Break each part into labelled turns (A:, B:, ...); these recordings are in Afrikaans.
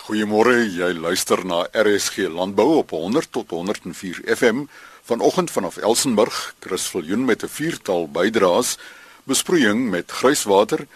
A: Goeiemôre, jy luister na RSG Landbou op 100 tot 104 FM vanoggend vanaf Elsenburg. Chris Viljoen met 'n viertal bydraes besproeiing met grijswater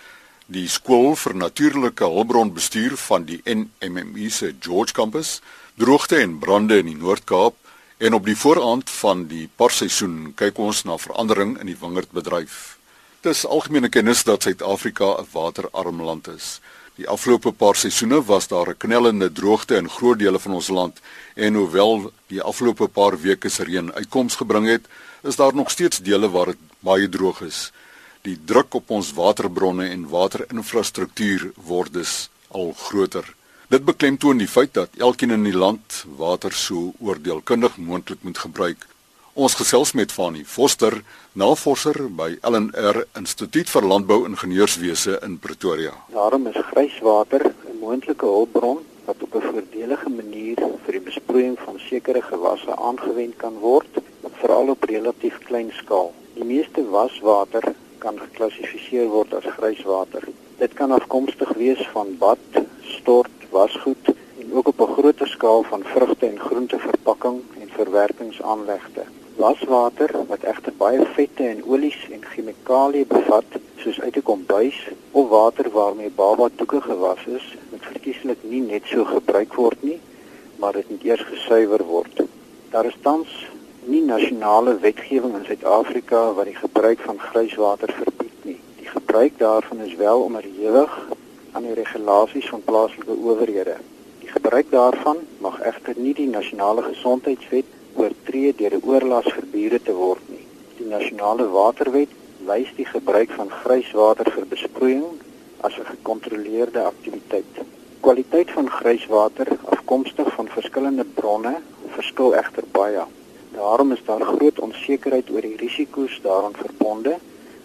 A: die skool vir natuurlike hulpbronbestuur van die NMMU se George Campus, droogte en brande in die Noord-Kaap en op die vooraand van die parseisoen kyk ons na verandering in die wingerdbedryf. Dis algemene kennis dat Suid-Afrika 'n waterarm land is. Die afgelope paar seisoene was daar 'n knellende droogte in groot dele van ons land en hoewel die afgelope paar weke se reën uitkoms gebring het, is daar nog steeds dele waar dit baie droog is. Die druk op ons waterbronne en waterinfrastruktuur word dus al groter. Dit beklemtoon die feit dat elkeen in die land water so oordeelkundig moontlik moet gebruik Ons gesels met Fanie Foster, navorser by LNR Instituut vir Landbou-ingenieurswese in Pretoria.
B: Daarom is grijswater 'n moontlike hulpbron wat op 'n voordelige manier vir die besproeiing van sekere gewasse aangewend kan word, veral op relatief klein skaal. Die meeste waswater kan geklassifiseer word as grijswater. Dit kan afkomstig wees van bad, stort, wasgoed en ook op 'n groter skaal van vrugte en groenteverpakking en verwerkingsaanlegte. Laswater wat egter baie vette en olies en chemikalieë bevat, soos uit 'n kombuis of water waarmee baba doeke gewas is, moet verkieslik nie net so gebruik word nie, maar dit moet eers gesuiwer word. Daar is tans nie nasionale wetgewing in Suid-Afrika wat die gebruik van grijswater verbied nie. Die gebruik daarvan is wel onderhewig aan die regulasies van plaaslike owerhede. Die gebruik daarvan mag egter nie die nasionale gesondheidswet oortree deur 'n oorlas vir bure te word nie. Die nasionale waterwet wys die gebruik van grijswater vir besproeiing as 'n gekontroleerde aktiwiteit. Kwaliteit van grijswater afkomstig van verskillende bronne verskil egter baie. Daarom is daar groot onsekerheid oor die risiko's daaraan verbonde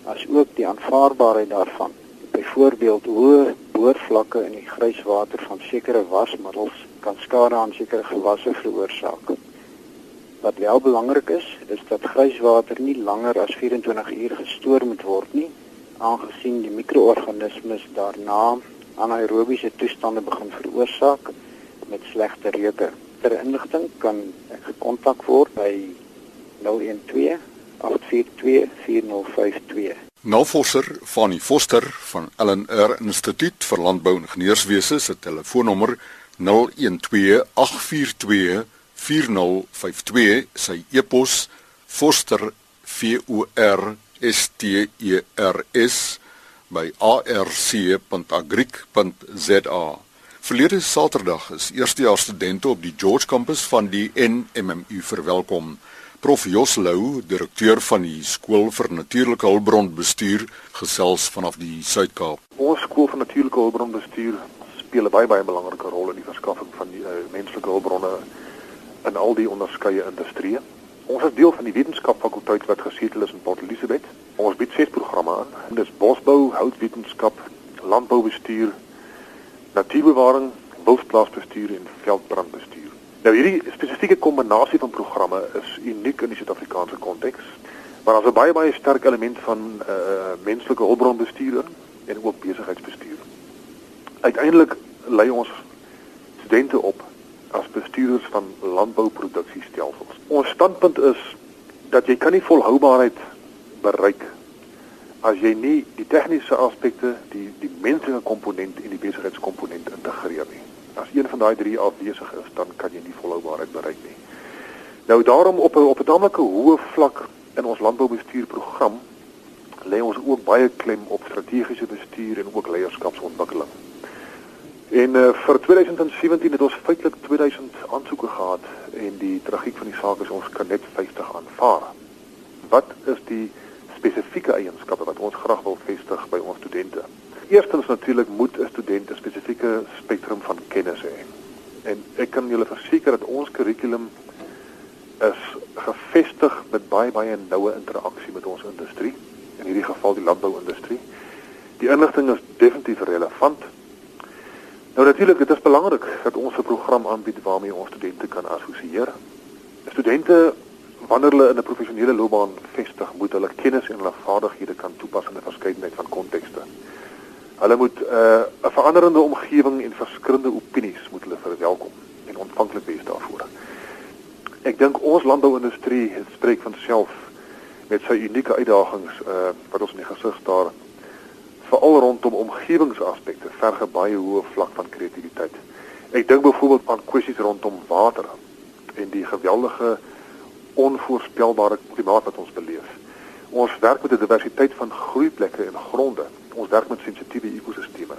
B: as ook die aanvaarbaarheid daarvan. Byvoorbeeld hoë boorvlakke in die grijswater van sekere wasmiddels kan skade aan sekere gewasse veroorsaak. Wat wel belangrik is, is dat grijswater nie langer as 24 uur gestoor moet word nie, aangesien die mikroorganismes daarna anaerobiese toestande begin veroorsaak met slegte reuke. Ter inligting kan ek gekontak word by 012 842 4052.
A: Navorser van die Foster van LNR Instituut vir Landbou en Ingenieurswese se telefoonnommer 012 842 4052 sy e-pos foster v o r s t e r s by arc.agric.za Verlede Saterdag is eerstejaars studente op die George kampus van die NMMU verwelkom. Prof Jos Lou, direkteur van die skool vir natuurlike hulpbronbestuur, gesels vanaf die Suid-Kaap.
C: Ons skool vir natuurlike hulpbronbestuur speel 'n baie baie belangrike rol in die verskaffing van die uh, menslike hulpbronne in al die onderskeie industrieë. Ons is deel van die wetenskapfakulteit wat gesetel is in Port Elizabeth. Ons bied ses programme aan. Dit is bosbou, houtwetenskap, landboubestuur, natuurbewaring, wildplaasbestuur en veldbrandbestuur. Nou hierdie spesifieke kombinasie van programme is uniek in die Suid-Afrikaanse konteks. Maar daar's 'n baie baie sterk element van uh menslike hulpbronbestuur en ook besigheidsbestuur. Uiteindelik lei ons studente op as bestuurders van landbouproduksiestelsels. Ons standpunt is dat jy kan nie volhoubaarheid bereik as jy nie die tegniese aspekte, die die menslike komponent en die besigheidskomponent integreer nie. As een van daai drie afwesig is, dan kan jy nie volhoubaarheid bereik nie. Nou daarom op 'n op 'n tamelike hoë vlak in ons landboubestuurprogram lê ons ook baie klem op strategiese bestuur en ook leierskapsontwikkeling. En uh, vir 2017 het ons feitelik 2000 aansoeke gehad en die tragiek van die saak is ons kan net 50 aanvaar. Wat is die spesifieke eienskappe wat ons graag wil vestig by ons studente? Eerstens natuurlik moet 'n student 'n spesifieke spektrum van kennis hê. En ek kan julle verseker dat ons kurrikulum is gefestig met baie baie noue interaksie met ons industrie, in hierdie geval die landbouindustrie. Die inligting is definitief relevant Nou natuurlik, dit is belangrik dat ons 'n program aanbied waarmee ons studente kan assosieer. Studente wanneer hulle in 'n professionele loopbaan vestig, moet hulle kennis en hulle vaardighede kan toepas in 'n verskeidenheid van kontekste. Hulle moet 'n uh, veranderende omgewing en verskillende opinies moet hulle verwelkom en ontvanklik wees daarvoor. Ek dink ons landbouindustrie spreek van self met sy unieke uitdagings uh wat ons in die gesig staar veral rondom omgewingsaspekte verge baie hoë vlak van kreatiwiteit. Ek dink byvoorbeeld aan kwessies rondom water en die geweldige onvoorspelbare klimaat wat ons beleef. Ons werk met 'n diversiteit van groeiplekke en gronde. Ons werk met sensitiewe ekosisteme.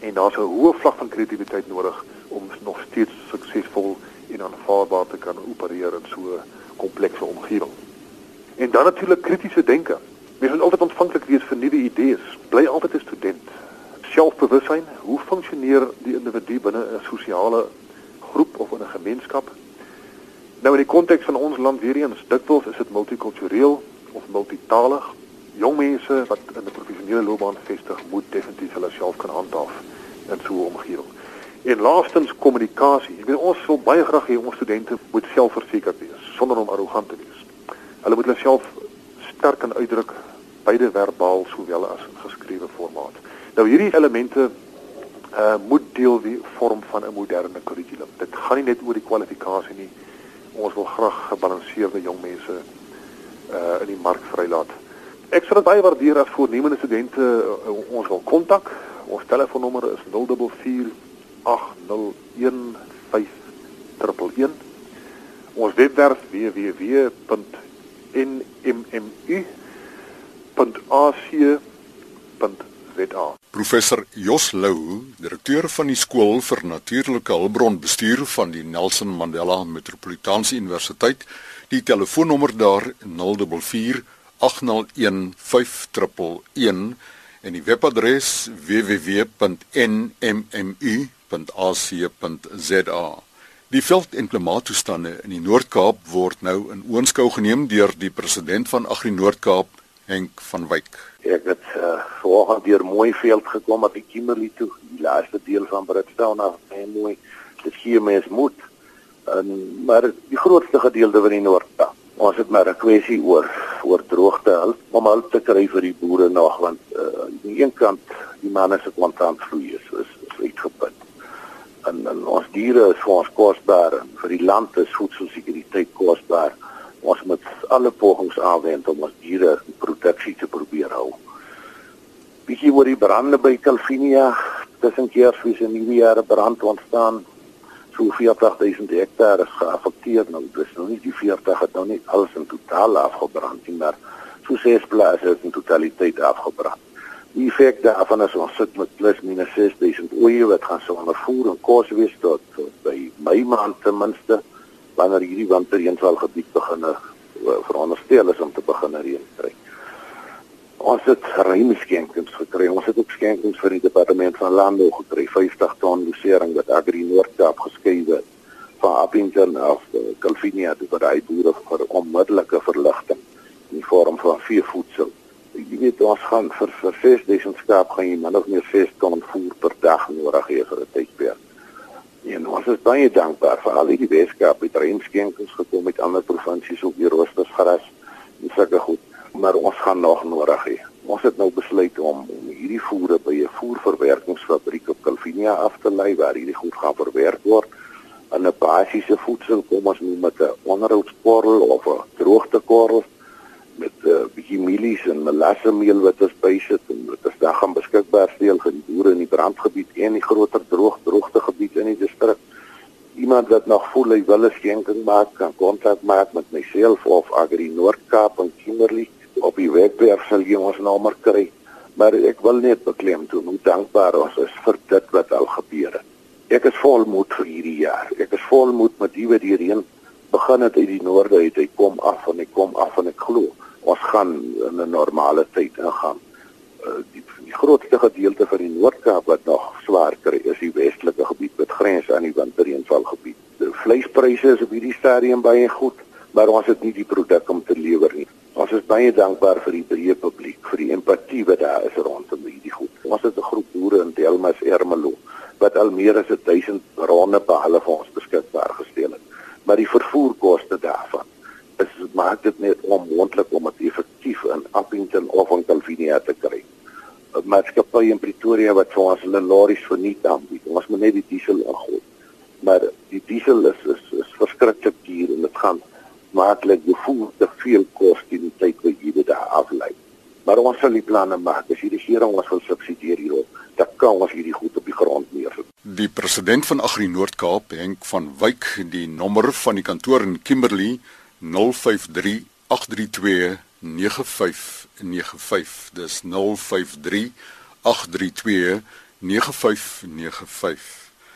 C: En daar's 'n hoë vlak van kreatiwiteit nodig om nog steeds suksesvol en aanvaarbaar te kan opereer in so 'n komplekse omgewing. En dan natuurlik kritiese denke. Mens moet altyd ontvanklik wees vir nuwe idees. Bly altyd 'n student. Selfbewussyn, hoe funksioneer die individu binne 'n sosiale groep of in 'n gemeenskap? Nou in die konteks van ons land weer eens, dikwels is dit multikultureel of multitalig. Jong mense wat in 'n professionele loopbaan vestig, moet definitief hulle self kan handhaaf in so 'n omgewing. En laastens kommunikasie. Ek weet ons wil baie graag hê ons studente moet selfversekerd wees sonder om arrogant te wees. Hulle moet hulle self sterk kan uitdruk beide verbaal sowel as in geskrewe formaat. Nou hierdie elemente uh moet deel wie vorm van 'n moderne kurrikulum. Dit gaan nie net oor die kwalifikasie nie. Ons wil graag gebalanseerde jong mense uh in die mark vrylaat. Ek sal dit baie waardeer as voornemende studente uh, ons wil kontak. Ons telefoonnommer is 044 801 5111. Ons webwerf www.nmmu.ac.za.
A: Professor Jos Lou, direkteur van die skool vir natuurlike hulpbronbestuur van die Nelson Mandela Metropolitaanse Universiteit, die telefoonnommer daar 044 801 5111 en die webadres www.nmmu.ac.za. Die veld- en klimaattoestande in die Noord-Kaap word nou in oënskou geneem deur die president van Agri Noord-Kaap, Henk van Wyk.
D: Ek het uh, vanoggend deur mooi veld gekom die Kimberley toe, die laaste deel van Britstown af, baie mooi. Dit gee mens moed. En maar die grootste gedeelte van die Noord-Kaap. Ons het maar 'n kwessie oor oor droogte hulp om hulp te kry vir die boere nog want uh, aan die een kant die manne se kontant vloei is, is, is uitgeput en, en ons diere is vir ons kosbaar vir die land is voedselsekuriteit kosbaar. Ons moet alle pogings aanwend om ons diere produksie te probeer hou. Bietjie oor die brande by Calvinia, tussen Kersfees en Nuwejaar brand ontstaan. So 40000 hektaar is geaffekteer nou. Dis nou nie die 40 het nou nie alles in totaal afgebrand nie, maar so ses plase is in totaliteit afgebrand. Die effek daarvan is ons sit met plus minus 6000 oeye wat gaan sonder voer en kos wees tot, tot by Mei maand ten minste wanneer hierdie winterreënval gebied begin uh, veronderstel is om te begin reën kry. Ons het ruim skenkings gekry. Ons het ook skenkings vir die departement van landbou gekry, 50 ton dosering wat Agri Noord-Kaap geskei het van Appington af Calvinia te berei boere vir onmiddellike verligting in vorm van veevoedsel jy weet ons gaan vir vir 6000 skaap gaan jy min of meer 6 ton voer per dag nodig hê vir 'n tydperk. En ons is baie dankbaar vir al die wetenskap het reënskenkings gekom met ander provinsies op die roostersgras en sulke goed, maar ons gaan nog nodig hê. Ons het nou besluit om om hierdie voere by 'n voerverwerkingsfabriek op Calvinia af te lei waar hierdie goed gaan verwerk word in 'n basiese voedsel kom ons noem dit 'n onderhoudskorrel of 'n droogtekorrel met uh, bietjie mielies en molassemeel wat ons bysit en dit is dan gaan beskikbaar stel vir die boere in die brandgebied en die groter droog droogtegebied in die distrik. Iemand wat nog voel hy wil 'n skenking maak, kan kontak maak met myself of Agri Noord-Kaap en Kimberley op die webwerf sal jy ons nommer kry. Maar ek wil net beklemtoon hoe dankbaar ons is vir dit wat al gebeur het. Ek is vol moed vir hierdie jaar. Ek is vol moed met die wat hierheen begin het uit die noorde uit. Hy kom af en hy kom af en ek glo ons gaan in 'n normale tyd ingaan. Uh, die, die grootste gedeelte van die Noord-Kaap wat nog swaar kry, is die westelike gebied met grens aan die winterreënvalgebied. Die vleispryse is op hierdie stadium baie goed, maar ons het nie die produk om te lewer nie. Ons is baie dankbaar vir die breë publiek, vir die empatie wat daar is rondom hierdie goed. Ons het 'n groep boere in Delmas Ermelo wat al meer as 1000 ronde behalwe vir ons beskikbaar gestel het. Maar die vervoerkoste daarvan is maak dit net onmoontlik om dit effektief in Appington of in Calvinia te kry. Pretoria wat vir ons hulle lorries verniet aanbied. Ons moet net die diesel ingooi. maar die diesel is is, is verskriklik duur en dit gaan maklik jy voel te veel kos die tyd wat jy dit daar aflei. Maar ons sal die planne maak. As die regering ons wil subsidieer hierop, dan kan ons hierdie goed op die grond neersit.
A: Die president van Agri Noord-Kaap, Henk van Wyk, die nommer van die kantoor in Kimberley 053 832 9595. Dis 053 832 9595.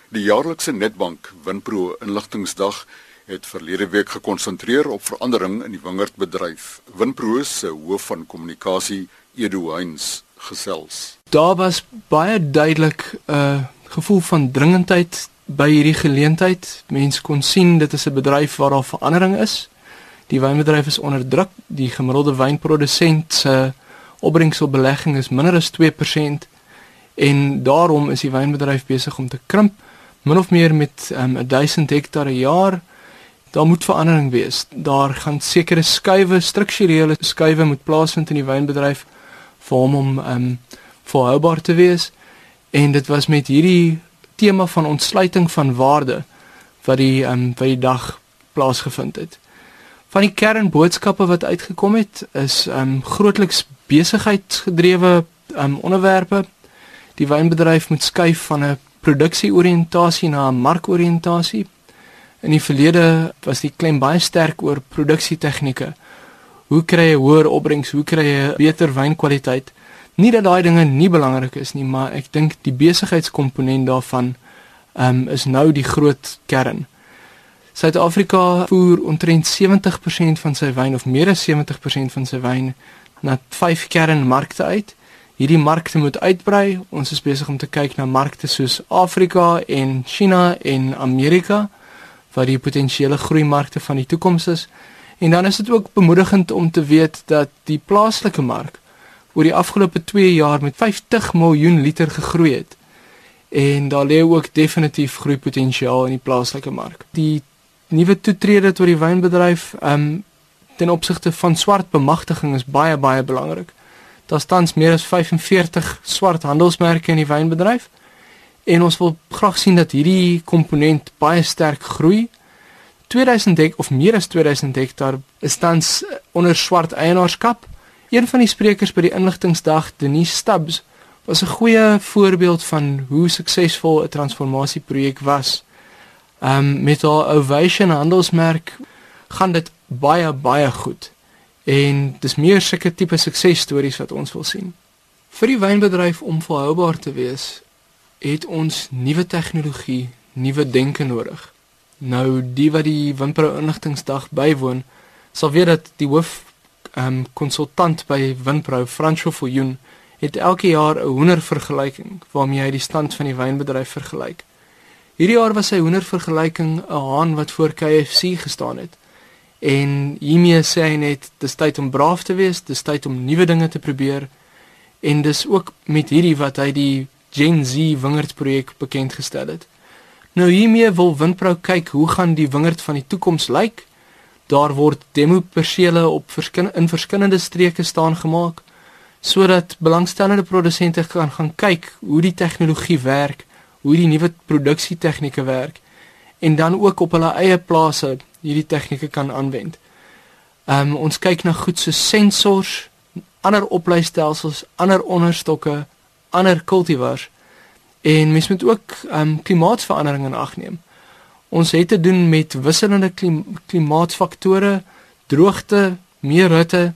A: Die jaarlikse Netbank Winpro inligtingsdag het verlede week gekonsentreer op verandering in die wingerdbedryf. Winpro se hoof van kommunikasie, Edu Heinz, gesels.
E: Daar was baie duidelik 'n uh, gevoel van dringendheid by hierdie geleentheid. Mense kon sien dit is 'n bedryf waar daar verandering is. Die wynbedryf is onder druk. Die gemiddelde wynprodusent se opbrengsbelegging is minder as 2% en daarom is die wynbedryf besig om te krimp min of meer met um, 1000 hektaar per jaar. Daar moet verandering wees. Daar gaan sekere skuwe, strukturele skuwe moet plaasvind in die wynbedryf vir hom om um volhoubaar te wees. En dit was met hierdie tema van ontsluiting van waarde wat die um wat die dag plaasgevind het. Van die kernboodskappe wat uitgekom het is um grootliks besigheidsgedrewe um onderwerpe. Die wynbedryf moet skuif van 'n produksieoriëntasie na 'n markoriëntasie. In die verlede was die klem baie sterk oor produksietegnieke. Hoe kry jy hoër opbrengs? Hoe kry jy beter wynkwaliteit? Nie dat daai dinge nie belangrik is nie, maar ek dink die besigheidskomponent daarvan um, is nou die groot kern. Suid-Afrika voer omtrent 70% van sy wyn of meer as 70% van sy wyn na vyf kernmarkte uit hierdie markte moet uitbrei. Ons is besig om te kyk na markte soos Afrika en China en Amerika wat die potensiële groeimarkte van die toekoms is. En dan is dit ook bemoedigend om te weet dat die plaaslike mark oor die afgelope 2 jaar met 50 miljoen liter gegroei het. En daar lê ook definitief groeipotensiaal in die plaaslike mark. Die nuwe toetrede tot die wynbedryf, um, ten opsigte van swart bemagtiging is baie baie belangrik. Daar staan meer as 45 swart handelsmerke in die wynbedryf. En ons wil graag sien dat hierdie komponent baie sterk groei. 2000 hek of meer as 2000 hektaar is tans onder swart eienaarskap. Een van die sprekers by die inligtingsdag, Denise Stubbs, was 'n goeie voorbeeld van hoe suksesvol 'n transformasieprojek was. Um met haar Ovation handelsmerk gaan dit baie baie goed. En dis meer sulke tipe suksesstories wat ons wil sien. Vir die wynbedryf om volhoubaar te wees, het ons nuwe tegnologie, nuwe denke nodig. Nou die wat die Winpro inligtingsdag bywoon, sal weet dat die hoof ehm um, konsultant by Winpro, Franco Viljoen, het elke jaar 'n hoendervergelyking waarmee hy die stand van die wynbedryf vergelyk. Hierdie jaar was sy hoendervergelyking 'n haan wat voor KFC gestaan het. En hiermee sê hy net dis tyd om braaf te wees, dis tyd om nuwe dinge te probeer. En dis ook met hierdie wat hy die Gen Z wingerd projek bekend gestel het. Nou hiermee wil Winpro kyk hoe gaan die wingerd van die toekoms lyk. Daar word demo persele op verskyn in verskillende streke staan gemaak sodat belangstellende produsente kan gaan kyk hoe die tegnologie werk, hoe die nuwe produksie tegnieke werk en dan ook op hulle eie plase hierdie tegnieke kan aanwend. Ehm um, ons kyk na goed so sensors, ander opleistelsels, ander onderstokke, ander kultivars en mens moet ook ehm um, klimaatsverandering in ag neem. Ons het te doen met wisselende klim klimaatsfaktore, droogte, meer hitte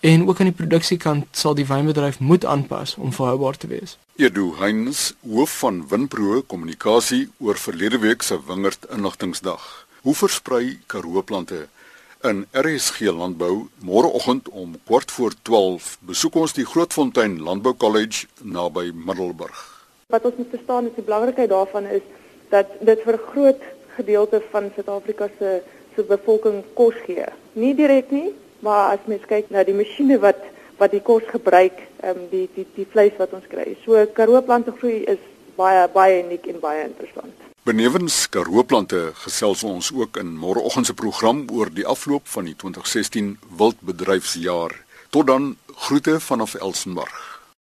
E: en ook aan die produksiekant sal die wynbedryf moet aanpas om volhoubaar te wees.
A: Edu Heinz, hoof van Winpro Kommunikasie oor verlede week se wingerd inligtingsdag. Hoe versprei Karoo plante in RSG Landbou môreoggend om kwart voor 12 besoek ons die Grootfontein Landbou College naby Middelburg.
F: Wat ons moet verstaan is die belangrikheid daarvan is dat dit vir 'n groot gedeelte van Suid-Afrika se se bevolking kos gee. Nie direk nie, maar as mens kyk na die masjiene wat wat die kos gebruik, ehm um, die die die vleis wat ons kry. So Karoo plante groei is baie baie uniek en baie interessant.
A: Benewens Karoo-plante gesels ons ook in môreoggend se program oor die afloop van die 2016 wildbedryfsjaar. Tot dan groete vanaf Elsenburg.